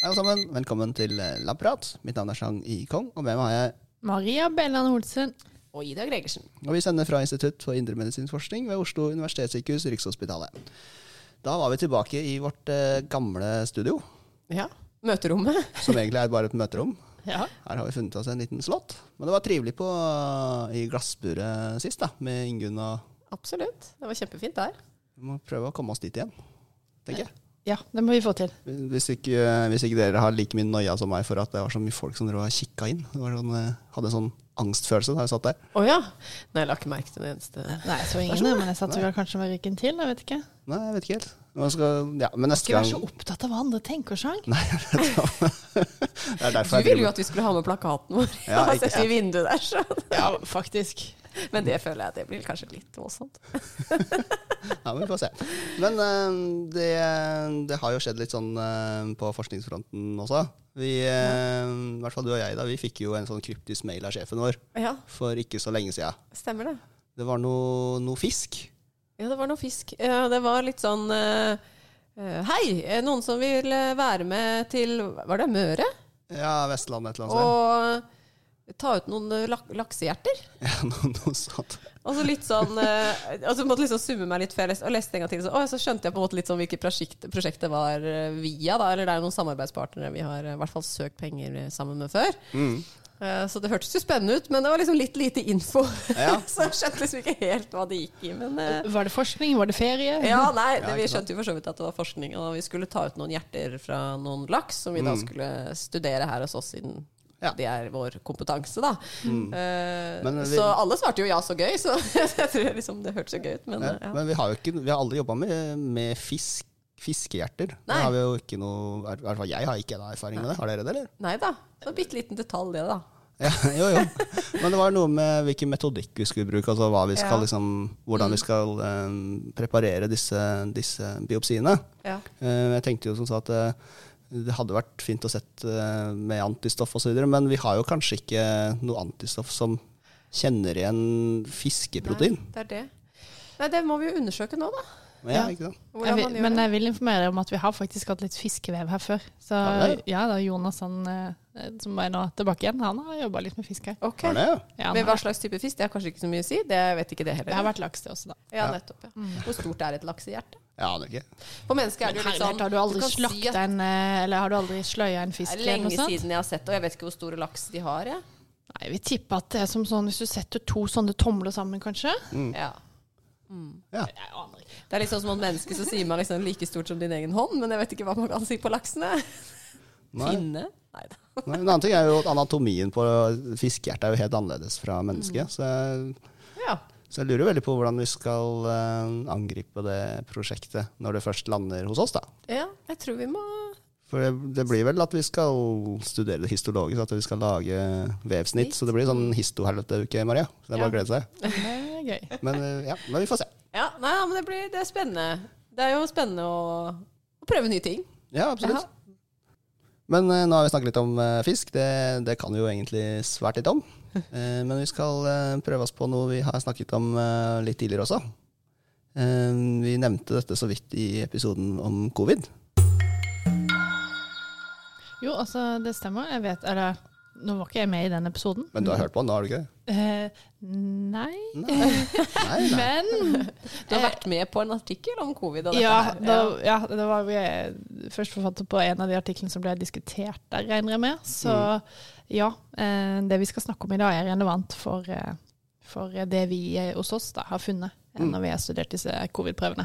Hei alle sammen, velkommen til Labprat. Mitt navn er Chang Yikong, og med meg har jeg Maria Belland Olsen. Og Ida Gregersen. Og vi sender fra Institutt for indremedisinsk forskning ved Oslo universitetssykehus, Rikshospitalet. Da var vi tilbake i vårt eh, gamle studio, Ja. Møterommet. som egentlig er bare et møterom. Ja. Her har vi funnet oss en liten slott. Men det var trivelig på, i glassburet sist, da, med Ingunn og Absolutt. Det var kjempefint der. Vi må prøve å komme oss dit igjen, tenker jeg. ja, det må vi få til. Hvis ikke, hvis ikke dere har like mye noia som meg for at det var så mye folk som dere har kikka inn. Det var sånn, eh, hadde en sånn angstfølelse da jeg satt der. Å ja. Nei, jeg la ikke merke til det eneste. Nei, jeg så ingen, men jeg satt vel kanskje med ryggen til. Jeg vet ikke. Nei, jeg vet ikke helt. Skal, ja, men neste Ikke vær gang så opptatt av hva andre tenker, Sjang. Nei, jeg vet Du ville jo at vi skulle ha med plakaten vår. Ja, og sette i vinduet der, så. Ja, faktisk. Men det føler jeg at det blir kanskje litt voldsomt. Ja, men vi får se. Men eh, det, det har jo skjedd litt sånn eh, på forskningsfronten også. Vi, eh, i hvert fall du og jeg, da, vi fikk jo en sånn kryptisk mail av sjefen vår Ja, for ikke så lenge siden. stemmer det. Det var noe, noe fisk. Ja, det var noe fisk. Ja, det var litt sånn eh, eh, Hei, noen som vil eh, være med til Var det Møre? Ja, Vestlandet et eller annet sted. Og ta ut noen eh, lak laksehjerter? Ja, noe, noe sånt. Og så litt sånn eh, altså måtte liksom summe meg litt før jeg leste, og leste en gang til. Så, å, så skjønte jeg på en måte litt sånn hvilket prosjekt, prosjekt det var eh, via. Da, eller det er jo noen samarbeidspartnere vi har i hvert fall søkt penger sammen med før. Mm. Eh, så det hørtes jo spennende ut, men det var liksom litt lite info. Ja. så jeg skjønte liksom ikke helt hva det gikk i. Men eh, Var det forskning? Var det ferie? ja, nei, det, vi skjønte jo for så vidt at det var forskning, og vi skulle ta ut noen hjerter fra noen laks, som vi da Mm. skulle studere her hos oss siden Ja. det er vår kompetanse, da. Eh, Men vi- Så alle svarte jo ja, så gøy, så jeg tror liksom det hørtes så gøy ut. Men Ja, ja. Men vi har jo ikke, vi har aldri jobba med, med fisk, fiskehjerter. Det Nei. har vi jo ikke noe, i hvert fall jeg har ikke erfaring med det. Har dere det, eller? Nei da. Så bitte liten detalj, det, da. Ja, jo, jo. Men det var noe med hvilken metodikk vi skulle bruke, altså vi skal, Ja. liksom, hvordan vi skal um, preparere disse, disse biopsiene. Ja. Uh, jeg tenkte jo som sagt at uh, det hadde vært fint å sett uh, med antistoff osv., men vi har jo kanskje ikke noe antistoff som kjenner igjen fiskeprotein. Nei, det er det. Nei, det må vi jo undersøke nå, da. Ja, Ja. ikke sant? Jeg vil, men jeg vil informere deg om at vi har faktisk hatt litt fiskevev her før. Så ja, det? da Jonas han, eh, som er nå tilbake igjen, han har jobba litt med fisk her. Ok. Det, ja? Ja, Men hva slags type fisk? Det har kanskje ikke så mye å si. Det vet ikke det heller. Det har vært laks, det også, da. Ja, nettopp. Ja. Hvor stort er et laksehjerte? Jeg aner ikke. På mennesket er det jo litt sånn har du aldri kan si at en eh, Eller har du aldri sløya en Det fisk? er eller noe lenge sånt? siden jeg har sett det, og jeg vet ikke hvor store laks de har. Jeg. Nei, Vi tipper at det er som sånn hvis du setter to sånne tomler sammen, kanskje. Ja. Ja. Jeg aner ikke. Det er litt sånn som om menneske, så sier man liksom like stort som din egen hånd, men jeg vet ikke hva man kan si på laksene. Nei. Finne? Nei da. Nei, En annen ting er jo at anatomien på fiskehjertet er jo helt annerledes fra mennesket. Så, jeg, Ja. så jeg lurer veldig på hvordan vi skal uh, angripe det prosjektet når det først lander hos oss. da. ja, jeg tror vi må For det, det blir vel at vi skal studere det histologisk, at vi skal lage vevsnitt. Så det blir sånn histohelvete-uke, Maria. Så det er bare å glede seg. Er gøy. Men eh, ja, men vi får se. Ja, nei, men det, blir, det er spennende. Det er jo spennende å, å prøve nye ting. Ja, absolutt. Men uh, nå har vi snakket litt om uh, fisk. Det, det kan vi jo egentlig svært litt om. Uh, men vi skal prøve oss på noe vi har snakket om litt tidligere også. Eh, vi nevnte dette så vidt i episoden om covid. Jo, altså, det stemmer. Jeg vet Eller nå var ikke jeg med i den episoden. Men du har hørt på den, har du ikke? Eh, nei. Nei, nei. nei. Men Du har vært med på en artikkel om covid og dette ja, her. da, ja, det var jeg først forfatter på en av de artiklene som ble diskutert der, regner jeg med. Så ja, eh, det vi skal snakke om i dag er relevant for, eh, for det vi eh, hos oss da, har funnet eh, Mm. når vi har studert disse covid-prøvene.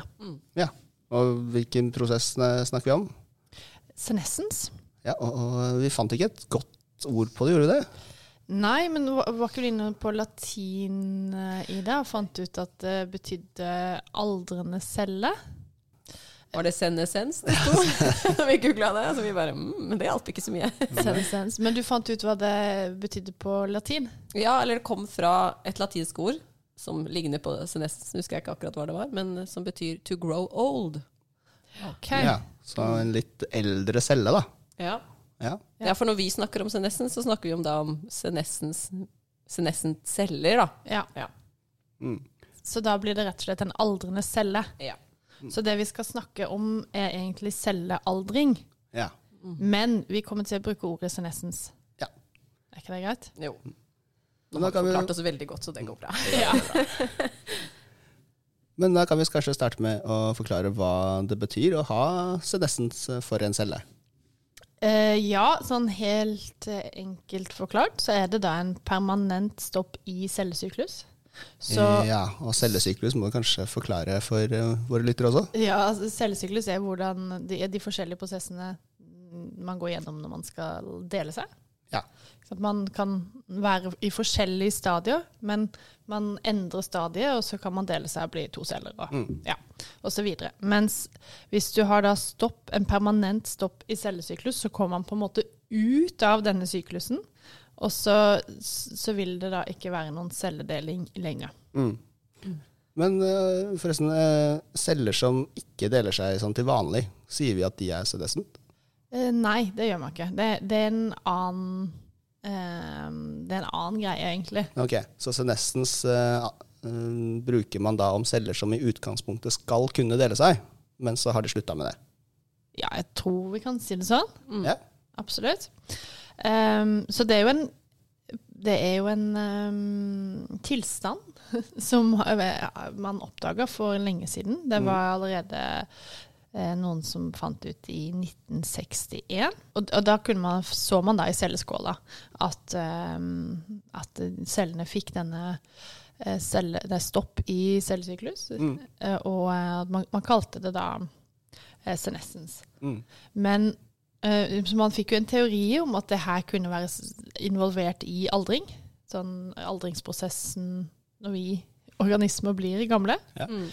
Ja. Og hvilken prosess eh, snakker vi om? Senescens? Ja, og, og vi fant ikke et godt ord på det, gjorde du det? Nei, men var, var ikke du inne på latin eh, i det og fant ut at det betydde aldrende celle? Var det senesens det sto? Når vi googla det, så vi bare mm, Men det hjalp ikke så mye. senesens. Men du fant ut hva det betydde på latin? Ja, eller det kom fra et latinsk ord som ligner på senesens, husker jeg ikke akkurat hva det var, men som betyr to grow old. Ok. Ja, Så en litt eldre celle, da. Ja. Ja. ja, for når vi snakker om senescens, så snakker vi om da om senescens celler, da. Ja. Ja. Mm. Så da blir det rett og slett en aldrende celle. Ja. Så det vi skal snakke om, er egentlig cellealdring. Ja. Men vi kommer til å bruke ordet senescens. Ja. Er ikke det greit? Jo. Nå har vi vi- forklart oss veldig godt, så det går bra. Ja. Men da kan vi kanskje starte med å forklare hva det betyr å ha senescens for en celle. Eh, ja, sånn helt uh, enkelt forklart så er det da en permanent stopp i cellesyklus. Så Ja, og cellesyklus må du kanskje forklare for uh, våre lyttere også. ja, altså, cellesyklus er hvordan de, de forskjellige prosessene man går gjennom når man skal dele seg. Ja. Så at man kan være i forskjellige stadier, men man endrer stadiet, og så kan man dele seg og bli to celler, og, Mm. ja, og så videre. Mens hvis du har da stopp, en permanent stopp i cellesyklus, så kommer man på en måte ut av denne syklusen, og så, så vil det da ikke være noen celledeling lenger. Mm. Men eh, forresten, eh, celler som ikke deler seg sånn til vanlig, sier vi at de er senescent? Eh, nei, det gjør man ikke. Det, det er en annen eh, Det er en annen greie, egentlig. Ok, så senestens uh, eh, bruker man da om celler som i utgangspunktet skal kunne dele seg, men så har de slutta med det. Ja, jeg tror vi kan si det sånn. Mm. Ja. Absolutt. Um, så det er jo en det er jo en um, tilstand som eh, man oppdaga for lenge siden. Det var allerede eh, noen som fant ut i 1961. Og, og da kunne man, så man da i celleskåla at, ehm, at cellene fikk denne eh, celle, det er stopp i cellesyklus. Mm. Eh, og eh, at man, man kalte det da eh, senescens. Mm. Men eh, så man fikk jo en teori om at det her kunne være involvert i aldring. Sånn aldringsprosessen når vi organismer blir gamle. Ja. Mm.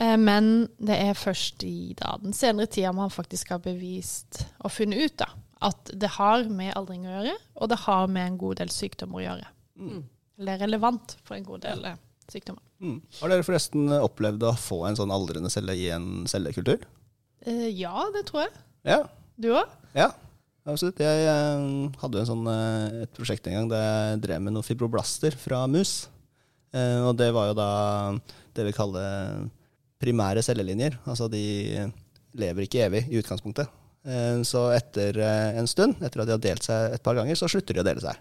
Eh, men det er først i da, den senere tida man faktisk har bevist og funnet ut da, at det har med aldring å gjøre, og det har med en god del sykdommer å gjøre. Mm. Eller er relevant for en god del eh, sykdommer. Mm. Har dere forresten opplevd å få en sånn aldrende celle i en cellekultur? Eh, ja, det tror jeg. Ja, Du òg? ja. Absolutt. Jeg jeg hadde en sånn, eh, et prosjekt en gang der jeg drev med noen fibroblaster fra mus. Eh, og det var jo da det vi kaller primære cellelinjer. Altså de lever ikke evig i utgangspunktet. Eh, så etter eh, en stund, etter at de har delt seg et par ganger, så slutter de å dele seg.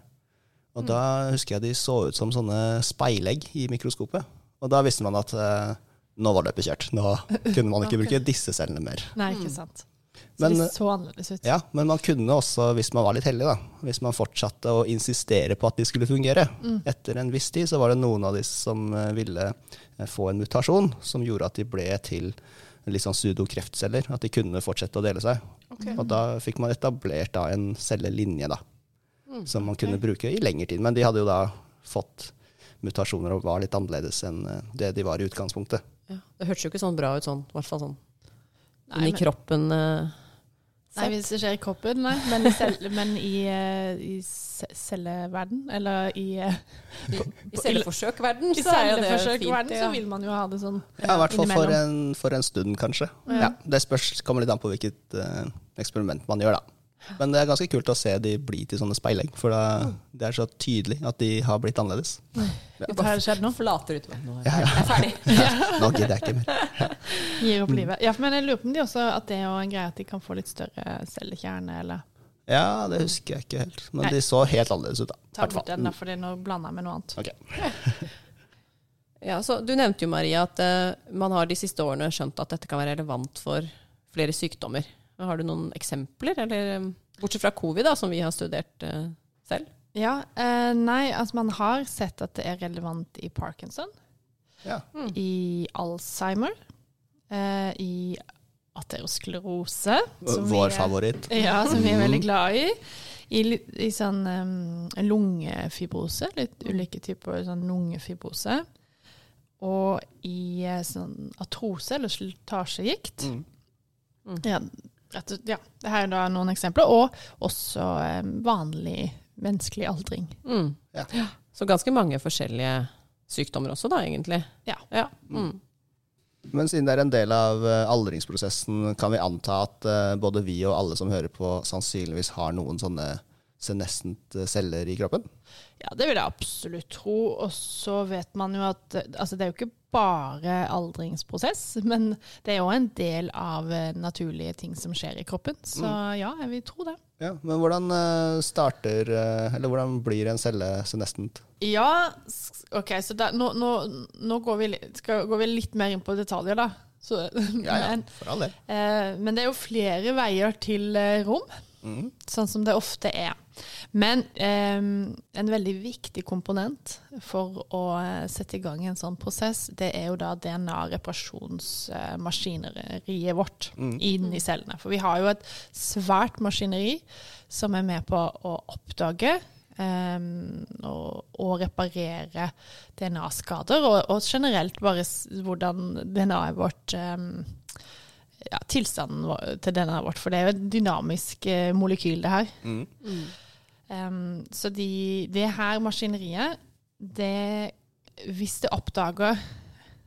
Og da husker jeg de så ut som sånne speilegg i mikroskopet. Og da visste man at eh, nå var løpet kjørt. Nå kunne man ikke bruke disse cellene mer. Nei, Mm. ikke sant. Så Men- de så annerledes ut. Ja, men man kunne også, hvis man var litt heldig, da, hvis man fortsatte å insistere på at de skulle fungere. Etter en viss tid så var det noen av de som ville få en mutasjon som gjorde at de ble til litt sånn pseudokreftceller, at de kunne fortsette å dele seg. Okay. Og da fikk man etablert da en cellelinje da, Mm. som man kunne bruke i lengre tid. Men de hadde jo da fått mutasjoner og var litt annerledes enn eh, det de var i utgangspunktet. Ja. Det hørtes jo ikke sånn bra ut sånn, i hvert fall sånn inni kroppen. eh, Nei, hvis det skjer i kroppen, nei. Men i, celle, men i, eh, i celleverden, eller i, eh, I celleforsøkverden så er det fint. fint. så vil man jo ha det sånn. Ja, i hvert fall for en, for en stund, kanskje. Ja. Ja, det spørs, kommer litt an på hvilket uh, eksperiment man gjør, da. Men det er ganske kult å se de bli til sånne speilegg, for da, det er så tydelig at de har blitt annerledes. Hva har det skjedd nå? ut utover. Nå er jeg, er ferdig. Nå gidder jeg ikke mer. Gir opp livet. Ja, men jeg lurer på om de også at det er en greie at de kan få litt større cellekjerne, eller Ja, det husker jeg ikke helt. Men Nei. de så helt annerledes ut, da. ta bort den, da, for det er noe blanda med noe annet. Okay. Ja, så Du nevnte jo Maria at uh, man har de siste årene skjønt at dette kan være relevant for flere sykdommer. Har du noen eksempler? Eller, eh, bortsett fra covid, da, som vi har studert uh, selv. Ja, eh, nei, altså man har sett at det er relevant i parkinson, Ja. i Alzheimer, eh, i aterosklerose. som Vår er- favoritt. Ja, som vi er veldig glad i. I, i sånn um, lungefibrose, litt ulike typer sånn lungefibrose. Og i sånn artrose, eller slitasjegikt. Mm. Ja, og, ja, det her er da noen eksempler. Og også eh, vanlig menneskelig aldring. Mm. Ja. Så ganske mange forskjellige sykdommer også, da, egentlig. Ja. Ja. Mm. Men siden det er en del av eh, aldringsprosessen, kan vi anta at eh, både vi og alle som hører på, sannsynligvis har noen sånne senescent celler i kroppen? Ja, det vil jeg absolutt tro. Og så vet man jo at altså det er jo ikke bare aldringsprosess, men det er jo en del av eh, naturlige ting som skjer i kroppen. Så ja, jeg vil tro det. Ja, Men hvordan eh, starter eh, Eller hvordan blir en celle senescent? Ja, OK, så da, nå, nå, nå går, vi, skal, går vi litt mer inn på detaljer, da. Så, Ja, ja, men, for all del. eh, men det er jo flere veier til rom. mm. sånn som det ofte er. Men eh, en veldig viktig komponent for å eh, sette i gang en sånn prosess, det er jo da DNA-reparasjonsmaskineriet vårt inn i cellene. For vi har jo et svært maskineri som er med på å oppdage eh, og, og reparere DNA-skader, og, og generelt bare hvordan DNA-et vårt eh, ja, tilstanden til DNA-et vårt, for det er jo et dynamisk eh, molekyl, det her. Mhm. Um, så de, det her maskineriet, det Hvis det oppdager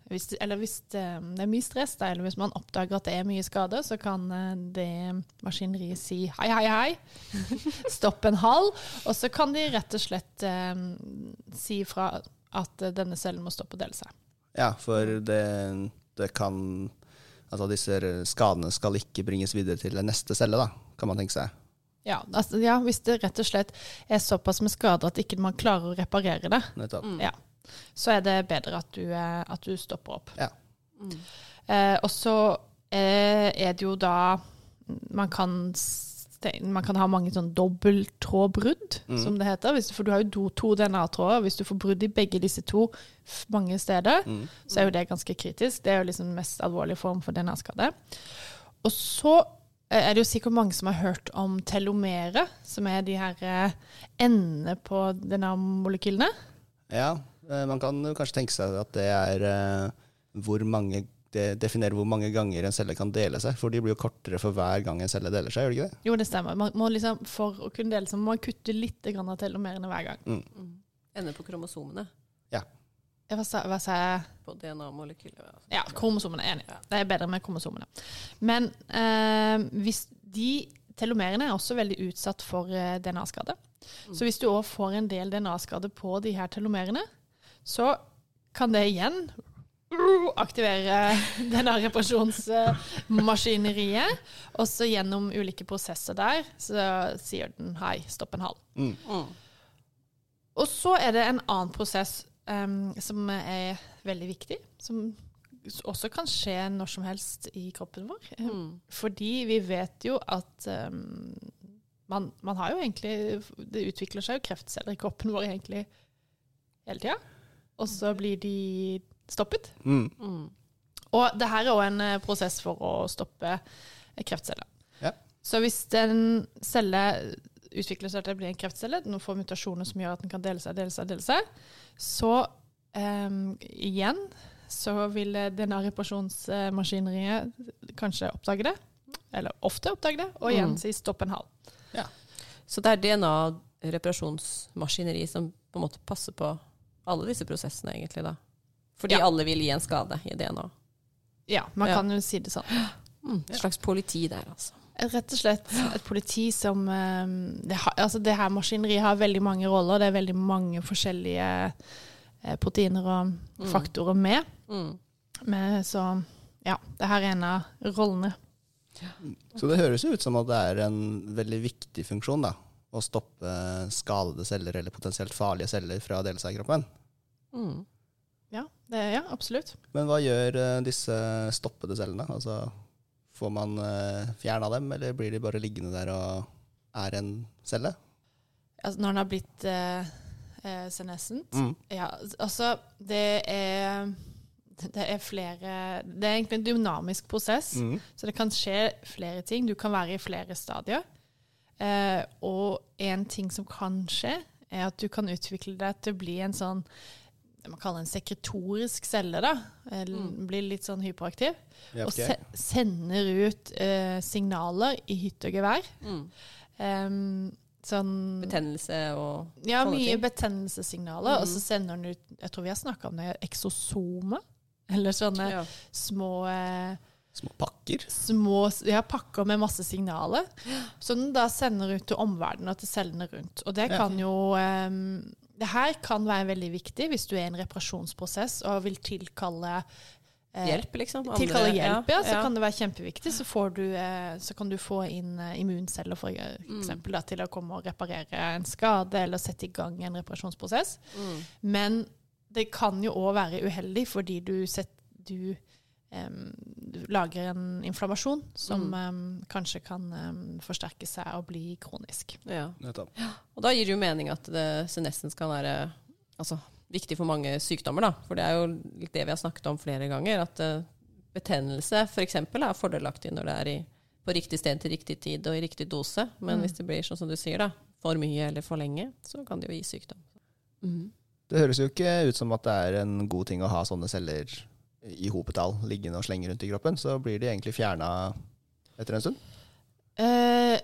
hvis det, Eller hvis det, det er mye stress, da, eller hvis man oppdager at det er mye skade, så kan eh, det maskineriet si hei, hei, hei. Stopp en hal. Og så kan de rett og slett um, si fra at denne cellen må stoppe å dele seg. Ja, for det, det kan Altså disse skadene skal ikke bringes videre til den neste celle, da, kan man tenke seg. Ja, altså, ja, hvis det rett og slett er såpass med skader at ikke man klarer å reparere det, mm. ja, så er det bedre at du, eh, at du stopper opp. Ja. Eh, og så eh, er det jo da man kan, ste- man kan ha mange sånn dobbelttrådbrudd, som det heter. Hvis, for du har jo to DNA-tråder. Hvis du får brudd i begge disse to mange steder, så er jo det ganske kritisk. Det er jo liksom den mest alvorlige form for DNA-skade. Og så eh, er det jo sikkert mange som har hørt om telomere, som er de her eh, endene på DNA-molekylene. Ja, eh, man kan kanskje tenke seg at det er hvor mange det definerer hvor mange ganger en celle kan dele seg, for de blir jo kortere for hver gang en celle deler seg, gjør det ikke det? Jo, det stemmer. Man må liksom, for å kunne dele seg, må man kutte litt grann av telomerene hver gang. Ender på kromosomene. Ja, Hva sa, hva sa jeg? På DNA-molekylet. Ja, kromosomene. Enig. Det er bedre med kromosomene. Men eh, hvis de telomerene er også veldig utsatt for eh, DNA-skade. Så hvis du òg får en del DNA-skade på de her telomerene, så kan det igjen aktivere denne reparasjonsmaskineriet. Og så gjennom ulike prosesser der, så sier den hei, stopp en hal. Mm. Og så er det en annen prosess um, som er veldig viktig, som også kan skje når som helst i kroppen vår. Mm. Fordi vi vet jo at um, man, man har jo egentlig Det utvikler seg jo kreftceller i kroppen vår egentlig hele tida. Og så blir de stoppet. Mm. Mm. Og det her er òg en eh, prosess for å stoppe eh, kreftceller. Ja. Så hvis en celle utvikler seg til å bli en kreftcelle, den får mutasjoner som gjør at den kan dele seg, dele seg, dele seg, så um, igjen så vil eh, denne reparasjonsmaskineriet kanskje oppdage det, eller ofte oppdage det, og igjen Mm. si stopp en hal. Så det er DNA-reparasjonsmaskineri som på en måte passer på alle disse prosessene, egentlig, da. Fordi Ja. alle vil gi en skade i DNA. Ja, man Ja. kan jo si det sånn. Mm. Et slags politi der, altså. Rett og slett et politi som eh, det, har, altså det her maskineriet har veldig mange roller. Det er veldig mange forskjellige eh, proteiner og Mm. faktorer med. Mm. med. Så ja, det her er en av rollene. Så det høres jo ut som at det er en veldig viktig funksjon, da. Å stoppe skadede celler eller potensielt farlige celler fra å dele seg i kroppen. Mm. Ja, det, ja absolutt. Men hva gjør eh, disse stoppede cellene? Altså, får man uh, fjerna dem, eller blir de bare liggende der og er en celle? Altså, når den har blitt eh, eh, senescent Mm. Ja, altså det er det er flere Det er egentlig en dynamisk prosess. Mm. Så det kan skje flere ting. Du kan være i flere stadier. Eh, og en ting som kan skje, er at du kan utvikle deg til å bli en sånn det man kaller en sekretorisk celle. da. Mm. Blir litt sånn hyperaktiv. Ja, Og se sender ut eh, signaler i hytt og gevær. Mm. Um, sånn Betennelse og Ja, mye betennelsessignaler. Mm. Og så Mhm. sender den ut Jeg tror vi har snakka om det, eksosomer. Eller sånne ja. små eh, Små pakker. små ja, pakker med masse signaler, som den da sender ut til omverdenen og til cellene rundt. Og det kan jo um, Det her kan være veldig viktig hvis du er i en reparasjonsprosess og vil tilkalle eh, Hjelp, liksom? Andre- Tilkalle hjelp, ja, så ja. kan det være kjempeviktig. Så, får du, eh, så kan du få inn eh, immunceller for Mm. da, til å komme og reparere en skade eller sette i gang en reparasjonsprosess. Mm. Men det kan jo òg være uheldig fordi du, set, du lager en inflammasjon som Mm. um, kanskje kan um, forsterke seg og bli kronisk. Ja. Nettopp. Og da gir det jo mening at det, senescens kan være altså, viktig for mange sykdommer. Da. For det er jo litt det vi har snakket om flere ganger. At uh, betennelse f.eks. er fordelaktig når det er i, på riktig sted til riktig tid og i riktig dose. Men Mm. hvis det blir sånn som du sier, da, for mye eller for lenge, så kan det jo gi sykdom. Mm. Det høres jo ikke ut som at det er en god ting å ha sånne celler i hopetall liggende og slenge rundt i kroppen. Så blir de egentlig fjerna etter en stund. Uh,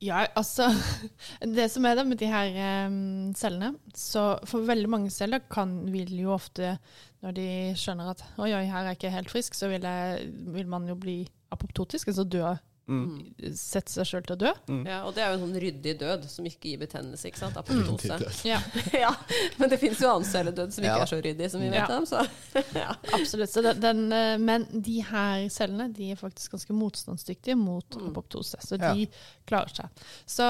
ja, altså Det som er det med de her um, cellene Så for veldig mange celler kan, vil jo ofte, når de skjønner at oi, oi, her er jeg ikke helt frisk, så vil, jeg, vil man jo bli apoptotisk, altså dø, Mm. sette seg sjøl til å dø. Mm. Ja, og det er jo en sånn ryddig død som ikke gir betennelse, ikke sant? Apoptose. Ja, ja, men det finnes jo annen celledød som ikke Ja. er så ryddig som vi vet om, så ja. absolutt. Så den, den, eh, men de her cellene de er faktisk ganske motstandsdyktige mot Mm. apoptose, så Ja. de klarer seg. Så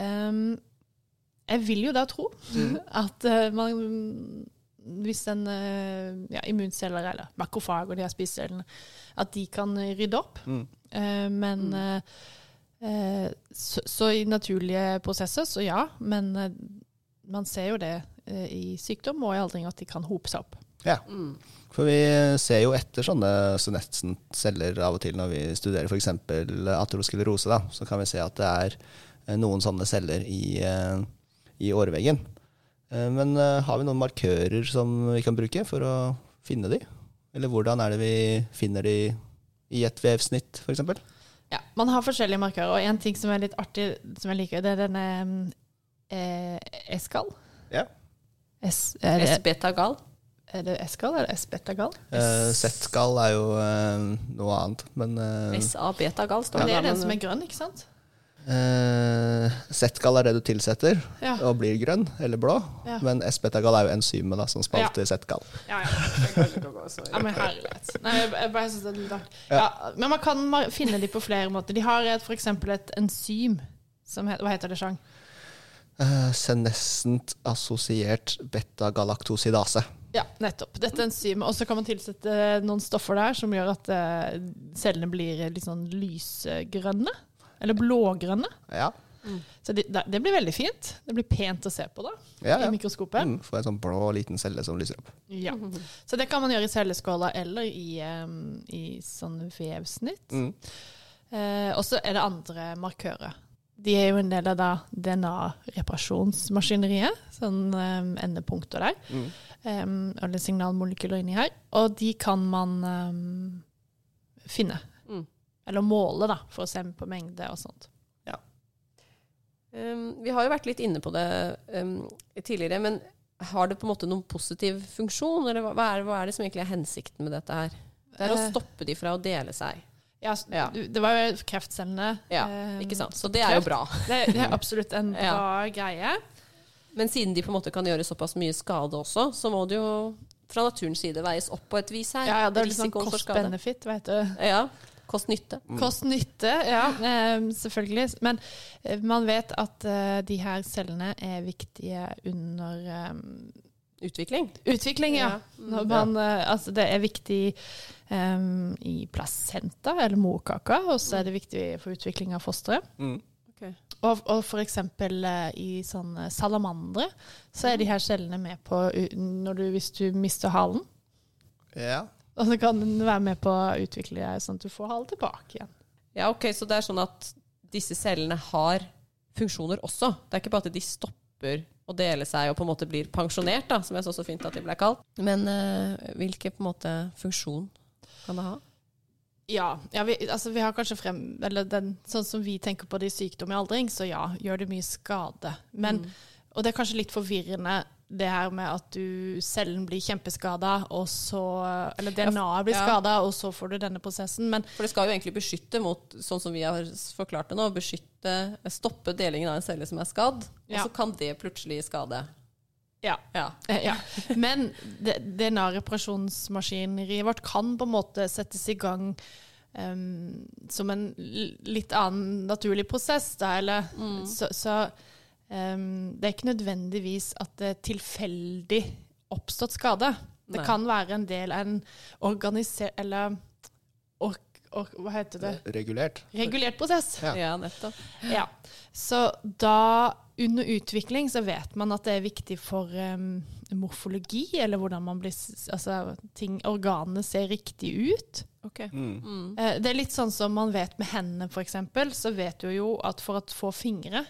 um, jeg vil jo da tro Mm. at uh, man hvis en uh, ja, immunceller eller makrofag og de her spisecellene, at de kan rydde opp. Mm. Eh, men Mm. eh, eh, så, så i naturlige prosesser, så ja. Men eh, man ser jo det eh, i sykdom og i aldring at de kan hope seg opp. Ja. Mm. For vi ser jo etter sånne senescent-celler av og til når vi studerer f.eks. aterosklerose. Da, så kan vi se at det er eh, noen sånne celler i, eh, i åreveggen. Eh, Men eh, har vi noen markører som vi kan bruke for å finne de? Eller hvordan er det vi finner de i et vevsnitt, f.eks.? Ja, man har forskjellige markører, og en ting som er litt artig, som jeg liker, det er denne eh, Eskal. Ja. Er, S-beta-gal. er det Escal eller S-betagal? Eh, er jo eh, noe annet, men eh, SA-beta-gal står det det. er den som er grønn, ikke sant? Eh, Z-skall er det du tilsetter Ja. og blir grønn eller blå. Ja. Men S-betagal er jo enzymet da, som spalter Z-skall. Ja, ja. ja men herlighet. Nei, jeg, bare synes det er litt artig. Ja, men man kan finne de på flere måter. De har f.eks. for eksempel et enzym som heter Hva heter det, Sjang? Uh, senescent assosiert beta-galaktosidase. Ja, nettopp. Dette enzymet. Og så kan man tilsette noen stoffer der som gjør at eh, cellene blir litt sånn lysgrønne. Eller blågrønne. Ja. Så det, det blir veldig fint. Det blir pent å se på da, ja, i mikroskopet. Mm, Får en sånn blå liten celle som lyser opp. Ja. Så det kan man gjøre i celleskåla eller i, um, i sånn vevsnitt. Mm. Eh, og så er det andre markører. De er jo en del av DNA-reparasjonsmaskineriet. Sånn um, endepunkter der. Mm. Um, eller signalmolekyler inni her. Og de kan man um, finne. Eller måle, da, for å se på mengde og sånt. Um, vi har jo vært litt inne på det um, tidligere, men har det på en måte noen positiv funksjon? Eller hva, er, hva er det som egentlig er hensikten med dette her? Det er å Eh. stoppe de fra å dele seg. Ja, Ja. Det var jo kreftcellene. Ja, ikke sant? Så det er jo bra. Det, det er absolutt en Ja. bra greie. Men siden de på en måte kan gjøre såpass mye skade også, så må det jo fra naturens side veies opp på et vis her. Ja, ja, det er litt sånn Risikoen cost-benefit, vet du. Ja, kost-nytte. Kost-nytte, ja, eh, selvfølgelig. Men eh, man vet at eh, de her cellene er viktige under eh, Utvikling. utvikling, ja. Ja. Mm. Når man, eh, altså det er viktig um, i placenta, eller morkaka, og så er det viktig for utvikling av fosteret. Mm. Og, og eksempel eh, i sånne salamandre, så er de her cellene med på u- når du, hvis du mister halen. Ja. Og så kan den være med på å utvikle deg sånn at du får halen tilbake igjen. Ja, ok, så det er sånn at disse cellene har funksjoner også. Det er ikke bare at de stopper å dele seg og på en måte blir pensjonert, da, som jeg så så fint at de ble kalt. Men eh, hvilken på en måte funksjon kan det ha? Ja, ja vi, altså vi har kanskje frem Eller den, sånn som vi tenker på det i sykdom i aldring, så ja, gjør det mye skade. Men, Mm. Og det er kanskje litt forvirrende det her med at du cellen blir kjempeskada, og så Eller DNA-et blir Ja. skada, og så får du denne prosessen. Men For det skal jo egentlig beskytte mot, sånn som vi har forklart det nå, beskytte, stoppe delingen av en celle som er skadd, Ja. og så kan det plutselig skade. ja. Ja. Ja. Men DNA-reparasjonsmaskineriet vårt kan på en måte settes i gang um, som en litt annen naturlig prosess, da, eller Så, så em, det er ikke nødvendigvis at det er tilfeldig oppstått skade. Det Nei. kan være en del av en organisert Eller or, or, hva heter det? Regulert. Regulert prosess. Ja. ja, nettopp. Ja. Så da, under utvikling, så vet man at det er viktig for um, morfologi, eller hvordan man blir Altså, ting, organene ser riktig ut. Okay. Mm. Mm. Eh, det er litt sånn som man vet med hendene, f.eks. Så vet du jo at for å få fingre,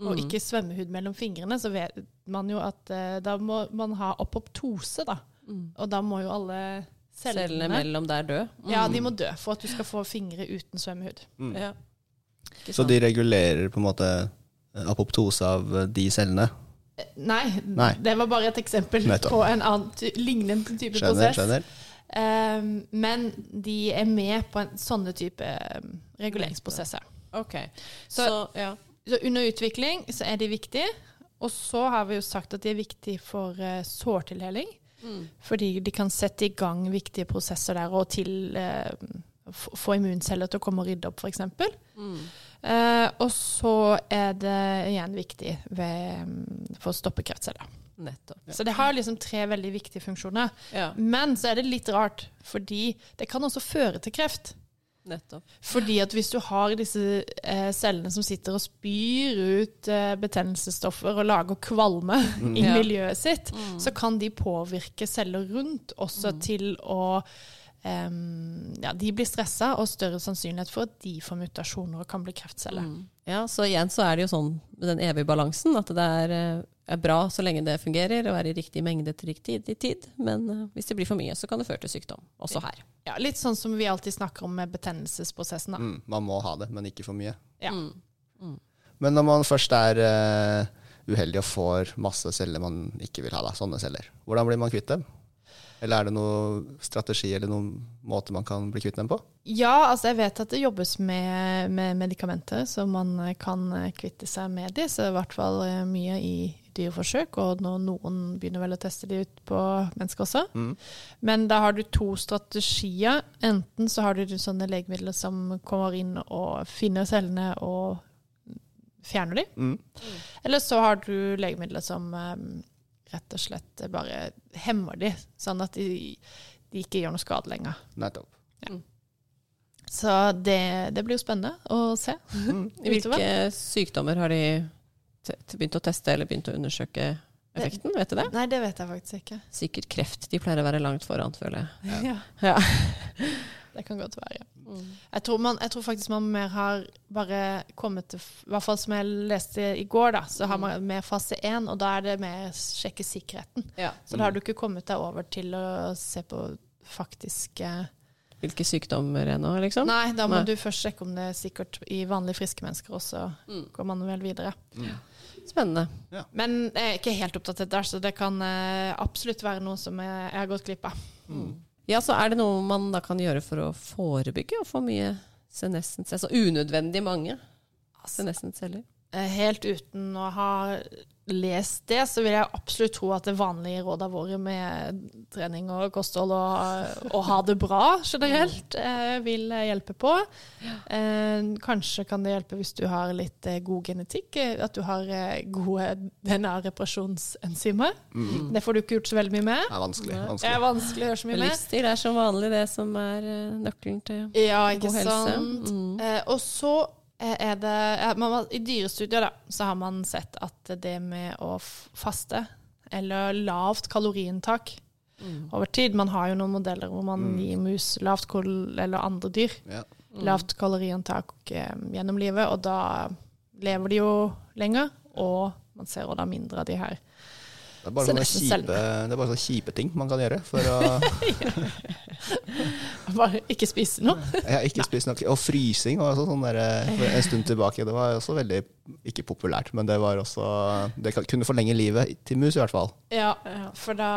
og Mm. ikke svømmehud mellom fingrene, så vet man jo at uh, da må man ha apoptose, da. Mm. Og da må jo alle cellene, Cellene mellom der dø. Mm. Ja, de må dø for at du skal få fingre uten svømmehud. Mm. Ja. Så de regulerer på en måte eh, apoptose av eh, de cellene? Nei, Nei. det var bare et eksempel Nettopp. på en annen ty lignende type Skjønner, prosess. skjønner. Um, men de er med på en, sånne type um, reguleringsprosesser. Ok. Så- Så, ja. Så under utvikling så er de viktige. Og så har vi jo sagt at de er viktige for uh, sårtildeling. Mm. Fordi de kan sette i gang viktige prosesser der, og til uh, få immunceller til å komme og rydde opp, f.eks. Mm. Uh, og så er det igjen viktig ved, um, for å stoppe kreftceller. Nettopp. Så det har liksom tre veldig viktige funksjoner. Ja, Men så er det litt rart, fordi det kan også føre til kreft. Nettopp. Fordi at hvis du har disse eh, cellene som sitter og spyr ut eh, betennelsesstoffer og lager kvalme i Ja. miljøet sitt, Mm. så kan de påvirke celler rundt også til å em, Ja, de blir stressa, og større sannsynlighet for at de får mutasjoner og kan bli kreftceller. Mm. Ja, så igjen så er det jo sånn med den evige balansen, at det er, eh, er bra så lenge det fungerer og er i riktig mengde til riktig tid, tid. Men uh, hvis det blir for mye, så kan det føre til sykdom. Også her. Ja, litt sånn som vi alltid snakker om med betennelsesprosessen. Da. Mm, man må ha det, men ikke for mye. Ja. Mm. Men når man først er uh, uheldig og får masse celler man ikke vil ha, da, sånne celler, hvordan blir man kvitt dem? Eller er det noen strategi eller noen måte man kan bli kvitt dem på? Ja, altså jeg vet at det jobbes med, med medikamenter, så man kan eh, kvitte seg med de. Så i hvert fall eh, mye i dyreforsøk, og noen begynner vel å teste de ut på mennesker også. Mm. Men da har du to strategier. Enten så har du sånne legemidler som kommer inn og finner cellene og fjerner de. Mm. Eller så har du legemidler som eh, rett og slett bare hemmer de, sånn at de, de ikke gjør noe skade lenger. Nettopp. Så det, det blir jo spennende å se. Hvilke sykdommer har de begynt å teste eller begynt å undersøke effekten? Vet du det? Nei, det vet jeg faktisk ikke. Sikkert kreft. De pleier å være langt foran, føler jeg. Ja. Ja. Det kan godt være. Jeg tror, man, jeg tror faktisk man mer har bare kommet til I hvert fall som jeg leste i går, da, så har man mer fase én, og da er det mer sjekke sikkerheten. Ja. Så da har du ikke kommet deg over til å se på faktiske Hvilke sykdommer ennå, liksom? Nei, da må Nei. du først sjekke om det er sikkert i vanlige friske mennesker, og så Mm. går man vel videre. Spennende. Men jeg er ikke helt oppdatert der, så det kan eh, absolutt være noe som jeg, har gått glipp av. Ja, så er det noe man da kan gjøre for å forebygge og få mye senescent Altså unødvendig mange senescent celler. Eh, Helt uten å ha lest det, så vil jeg absolutt tro at det vanlige rådene våre med trening og kosthold og å ha det bra generelt eh, vil hjelpe på. Eh, kanskje kan det hjelpe hvis du har litt eh, god genetikk, eh, at du har eh, gode DNA-reparasjonsenzymer. Det får du ikke gjort så veldig mye med. Det er vanskelig. Det er vanskelig. vanskelig å gjøre så mye med. Livsstil er som vanlig det som er eh, nøkkelen til Ja, ikke god helse. sant. Mm. Eh, og så eh, er det ja, man, I dyrestudier da, så har man sett at det med å faste, eller lavt kaloriinntak Mm. over tid Man har jo noen modeller hvor man Mm. gir mus lavt kol eller andre dyr Ja. Mm. lavt kaloriinntak eh, gjennom livet, og da lever de jo lenger, og man ser også da mindre av de her. Det er bare Så sånne kjipe, det er bare sånne kjipe ting man kan gjøre for å Bare ikke spise noe. ja, ikke spise noe. Og frysing var også sånn der, en stund tilbake. Det var også veldig ikke populært, men det var også Det kunne forlenge livet til mus, i hvert fall. Ja, for da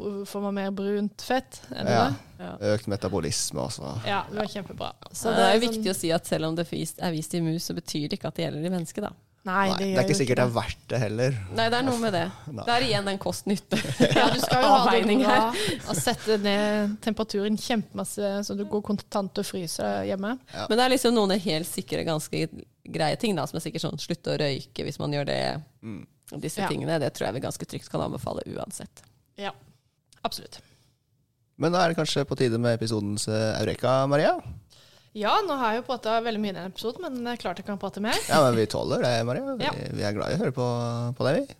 får man mer brunt fett. Er det Ja. det? Ja. Økt metabolisme også. Ja, det var kjempebra. Så det er jo viktig å si at selv om det er vist i mus, så betyr det ikke at det gjelder i mennesket, da. Nei, Nei, det, det er ikke sikkert det det. er verdt det heller. Nei, det er noe med det. Nei. Det er igjen den kost-nytte. Ja, du skal jo ha det bra og sette ned temperaturen kjempemasse, så du går kontant og fryser hjemme. Men det er liksom noen helt sikre, ganske greie ting, da, som er sikkert sånn slutte å røyke hvis man gjør det. Mm. Disse Ja. tingene, det tror jeg vi ganske trygt kan anbefale uansett. Ja, absolutt. Men da er det kanskje på tide med episodens eh, Eureka, Maria? Ja, nå har jeg jo prata veldig mye i denne episoden, men det er klart jeg kan prate mer. Ja, men vi tåler det, Maria. Vi, Ja. vi er glad i å høre på, på det, vi.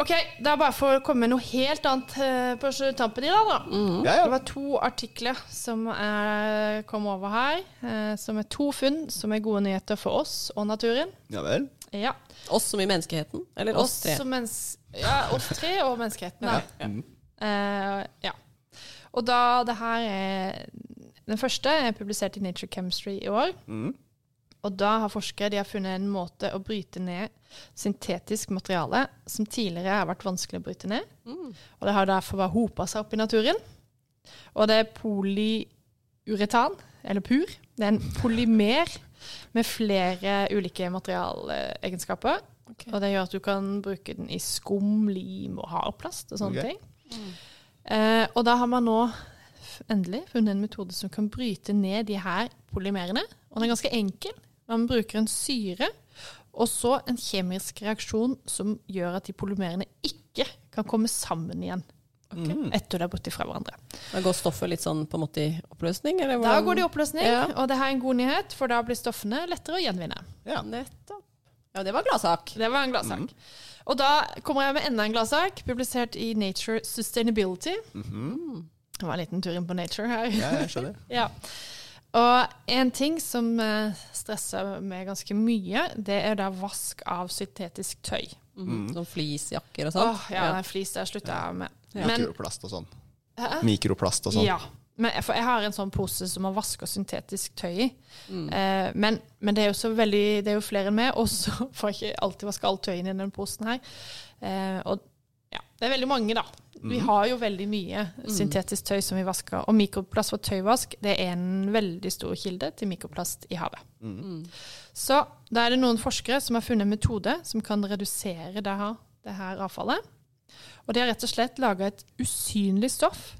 Ok, det er bare for å komme med noe helt annet eh, på tampen i dag, da. Mm. Ja, Det var to artikler som er, kom over her, eh, som er to funn som er gode nyheter for oss og naturen. ja vel. Ja. Oss som i menneskeheten, eller oss Oss tre. som mens ja, oss tre og menneskeheten. Ja. Mm. Eh, ja. Og da det her er Den første er publisert i Nature Chemistry i år. Mm. Og da har forskere de har funnet en måte å bryte ned syntetisk materiale som tidligere har vært vanskelig å bryte ned. Mm. Og det har derfor bare hopa seg opp i naturen. Og det er polyuretan, eller pur. Det er en polymer med flere ulike materialegenskaper. Okay. Og det gjør at du kan bruke den i skum, lim og hardplast og sånne okay. ting. Eh, og da har man nå endelig funnet en metode som kan bryte ned de her polymerene. Og den er ganske enkel. Man bruker en syre og så en kjemisk reaksjon som gjør at de polymerene ikke kan komme sammen igjen Mm. etter de har brutt fra hverandre. Da går stoffet litt sånn på en måte i oppløsning? Eller Da går det i oppløsning, Ja. og det her er en god nyhet, for da blir stoffene lettere å gjenvinne. Ja. Nettopp. Ja, det var gladsak. Det var en gladsak. Mm. Og da kommer jeg med enda en gladsak, publisert i Nature Sustainability. Mhm. Det var en liten tur inn på Nature her. ja, jeg skjønner. Ja. Og en ting som eh, stresser meg ganske mye, det er da vask av syntetisk tøy. Mm. Sånn fleecejakker og sånt. Åh, ja, den flis jeg slutta jeg med. Ja. Men, Mikroplast og sånn. Hæ? Mikroplast og sånn. Ja. Men, for jeg har en sånn pose som man vasker syntetisk tøy i. Mm. Eh, men, men det er jo så veldig Det er jo flere enn meg, og så får jeg ikke alltid vaske alt tøyet inn i den posen her. Eh, og ja, det er veldig mange, da. Vi Mhm. har jo veldig mye syntetisk tøy som vi vasker. Og mikroplast for tøyvask det er en veldig stor kilde til mikroplast i havet. Mm. Så da er det noen forskere som har funnet en metode som kan redusere det her, det her avfallet. Og de har rett og slett laga et usynlig stoff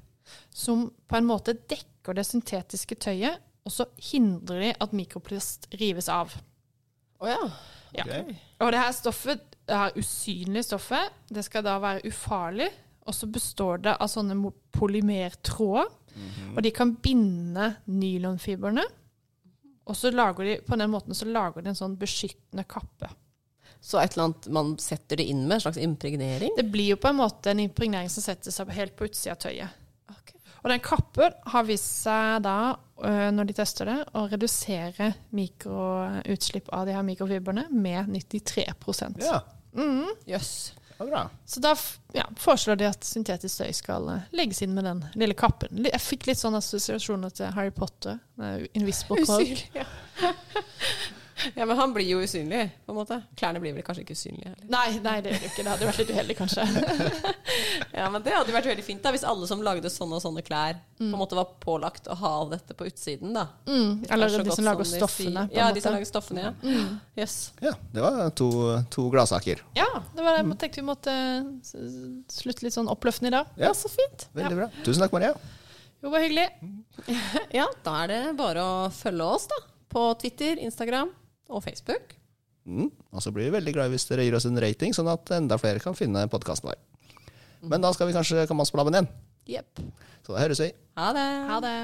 som på en måte dekker det syntetiske tøyet, og så hindrer de at mikroplast rives av. Å ja. Ja. Ok. Og det her stoffet, det her usynlige stoffet, det skal da være ufarlig, og så består det av sånne polymertråder. polymertråder, -hmm. og de kan binde nylonfibrene, og så lager de, på den måten så lager de en sånn beskyttende kappe. Så et eller annet man setter det inn med, en slags impregnering? Det blir jo på en måte en impregnering som setter seg helt på utsida av tøyet. Og den kappen har vist seg da, øh, når de tester det, å redusere mikroutslipp av de her mikrofibrene med 93% Ja, mm. Bra. Så da ja, foreslår de at syntetisk støy skal eh, legges inn med den lille kappen. Jeg fikk litt sånne assosiasjoner til Harry Potter. eh, Invisible Cloak. Usynlig. Ja. ja, men han blir jo usynlig, på en måte. Klærne blir vel kanskje ikke usynlige heller. Nei, nei, det gjør det ikke. Det hadde vært litt uheldig, kanskje. Ja, men det hadde vært veldig fint da, hvis alle som lagde sånne og sånne klær, på en måte var pålagt å ha dette på utsiden, da. Mm. Er Eller de som lager stoffene. Ja, en de som lager stoffene, ja. Mm. Yes. Ja, det var to, to gladsaker. Ja, det var det jeg tenkte vi måtte s- slutte litt sånn oppløftende i dag. Ja. så fint. Veldig bra. Tusen takk, Maria. Jo, bare hyggelig. Ja, da er det bare å følge oss, da. På Twitter, Instagram og Facebook. Mm. Og så blir vi veldig glad hvis dere gir oss en rating, sånn at enda flere kan finne podkasten vår. Men da skal vi kanskje komme oss på labben igjen. Yep. Så da høres vi. Ha det. Ha det.